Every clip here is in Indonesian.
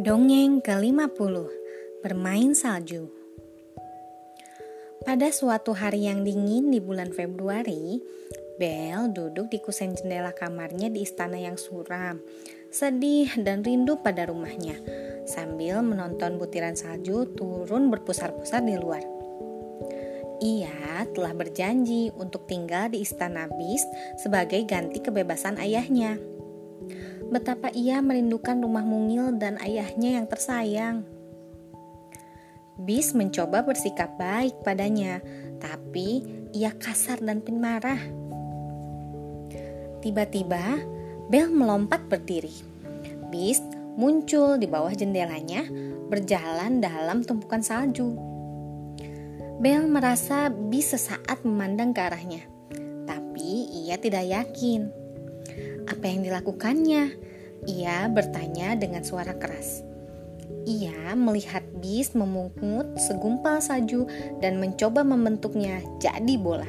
Dongeng ke-50 Bermain Salju Pada suatu hari yang dingin di bulan Februari, Belle duduk di kusen jendela kamarnya di istana yang suram, sedih dan rindu pada rumahnya, sambil menonton butiran salju turun berpusar-pusar di luar. Ia telah berjanji untuk tinggal di istana Beast sebagai ganti kebebasan ayahnya betapa ia merindukan rumah mungil dan ayahnya yang tersayang. Bis mencoba bersikap baik padanya, tapi ia kasar dan pemarah. Tiba-tiba, Bel melompat berdiri. Bis muncul di bawah jendelanya, berjalan dalam tumpukan salju. Bel merasa Bis sesaat memandang ke arahnya, tapi ia tidak yakin apa yang dilakukannya? Ia bertanya dengan suara keras. Ia melihat bis memungut segumpal salju dan mencoba membentuknya jadi bola.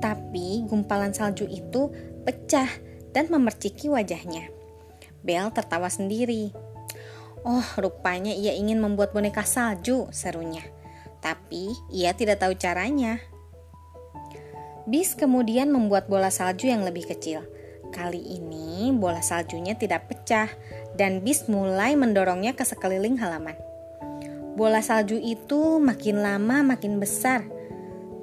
Tapi gumpalan salju itu pecah dan memerciki wajahnya. Bel tertawa sendiri. Oh, rupanya ia ingin membuat boneka salju, serunya. Tapi ia tidak tahu caranya. Bis kemudian membuat bola salju yang lebih kecil Kali ini bola saljunya tidak pecah dan bis mulai mendorongnya ke sekeliling halaman. Bola salju itu makin lama makin besar.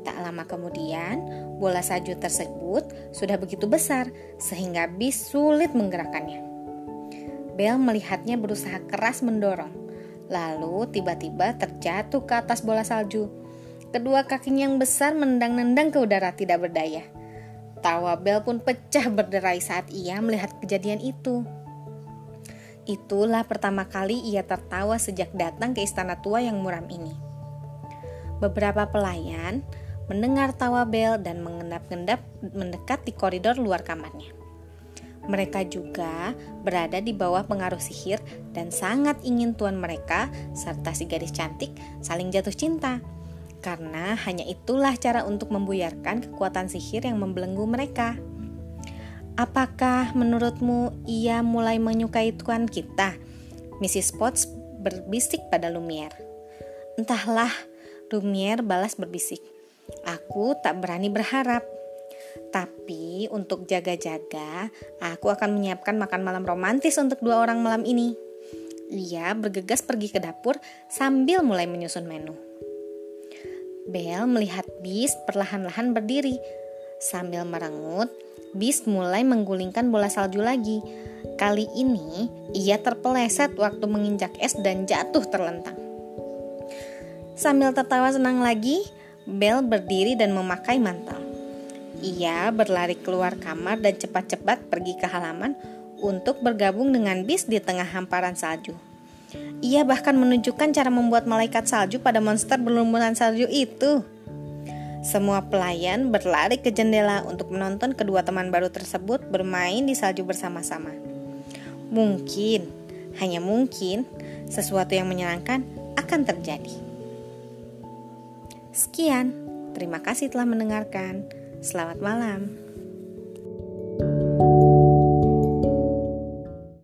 Tak lama kemudian, bola salju tersebut sudah begitu besar sehingga bis sulit menggerakkannya. Bel melihatnya berusaha keras mendorong. Lalu tiba-tiba terjatuh ke atas bola salju. Kedua kakinya yang besar mendang-nendang ke udara tidak berdaya. Tawa Bel pun pecah berderai saat ia melihat kejadian itu. Itulah pertama kali ia tertawa sejak datang ke istana tua yang muram ini. Beberapa pelayan mendengar tawa Bel dan mengendap-endap mendekat di koridor luar kamarnya. Mereka juga berada di bawah pengaruh sihir dan sangat ingin tuan mereka serta si gadis cantik saling jatuh cinta karena hanya itulah cara untuk membuyarkan kekuatan sihir yang membelenggu mereka. Apakah menurutmu ia mulai menyukai tuan kita? Mrs. Potts berbisik pada Lumiere. Entahlah, Lumiere balas berbisik. Aku tak berani berharap. Tapi untuk jaga-jaga, aku akan menyiapkan makan malam romantis untuk dua orang malam ini. Ia bergegas pergi ke dapur sambil mulai menyusun menu. Bel melihat Bis perlahan-lahan berdiri. Sambil merengut, Bis mulai menggulingkan bola salju lagi. Kali ini, ia terpeleset waktu menginjak es dan jatuh terlentang. Sambil tertawa senang lagi, Bel berdiri dan memakai mantel. Ia berlari keluar kamar dan cepat-cepat pergi ke halaman untuk bergabung dengan Bis di tengah hamparan salju. Ia bahkan menunjukkan cara membuat malaikat salju pada monster berlumuran salju itu. Semua pelayan berlari ke jendela untuk menonton kedua teman baru tersebut bermain di salju bersama-sama. Mungkin, hanya mungkin, sesuatu yang menyenangkan akan terjadi. Sekian, terima kasih telah mendengarkan. Selamat malam.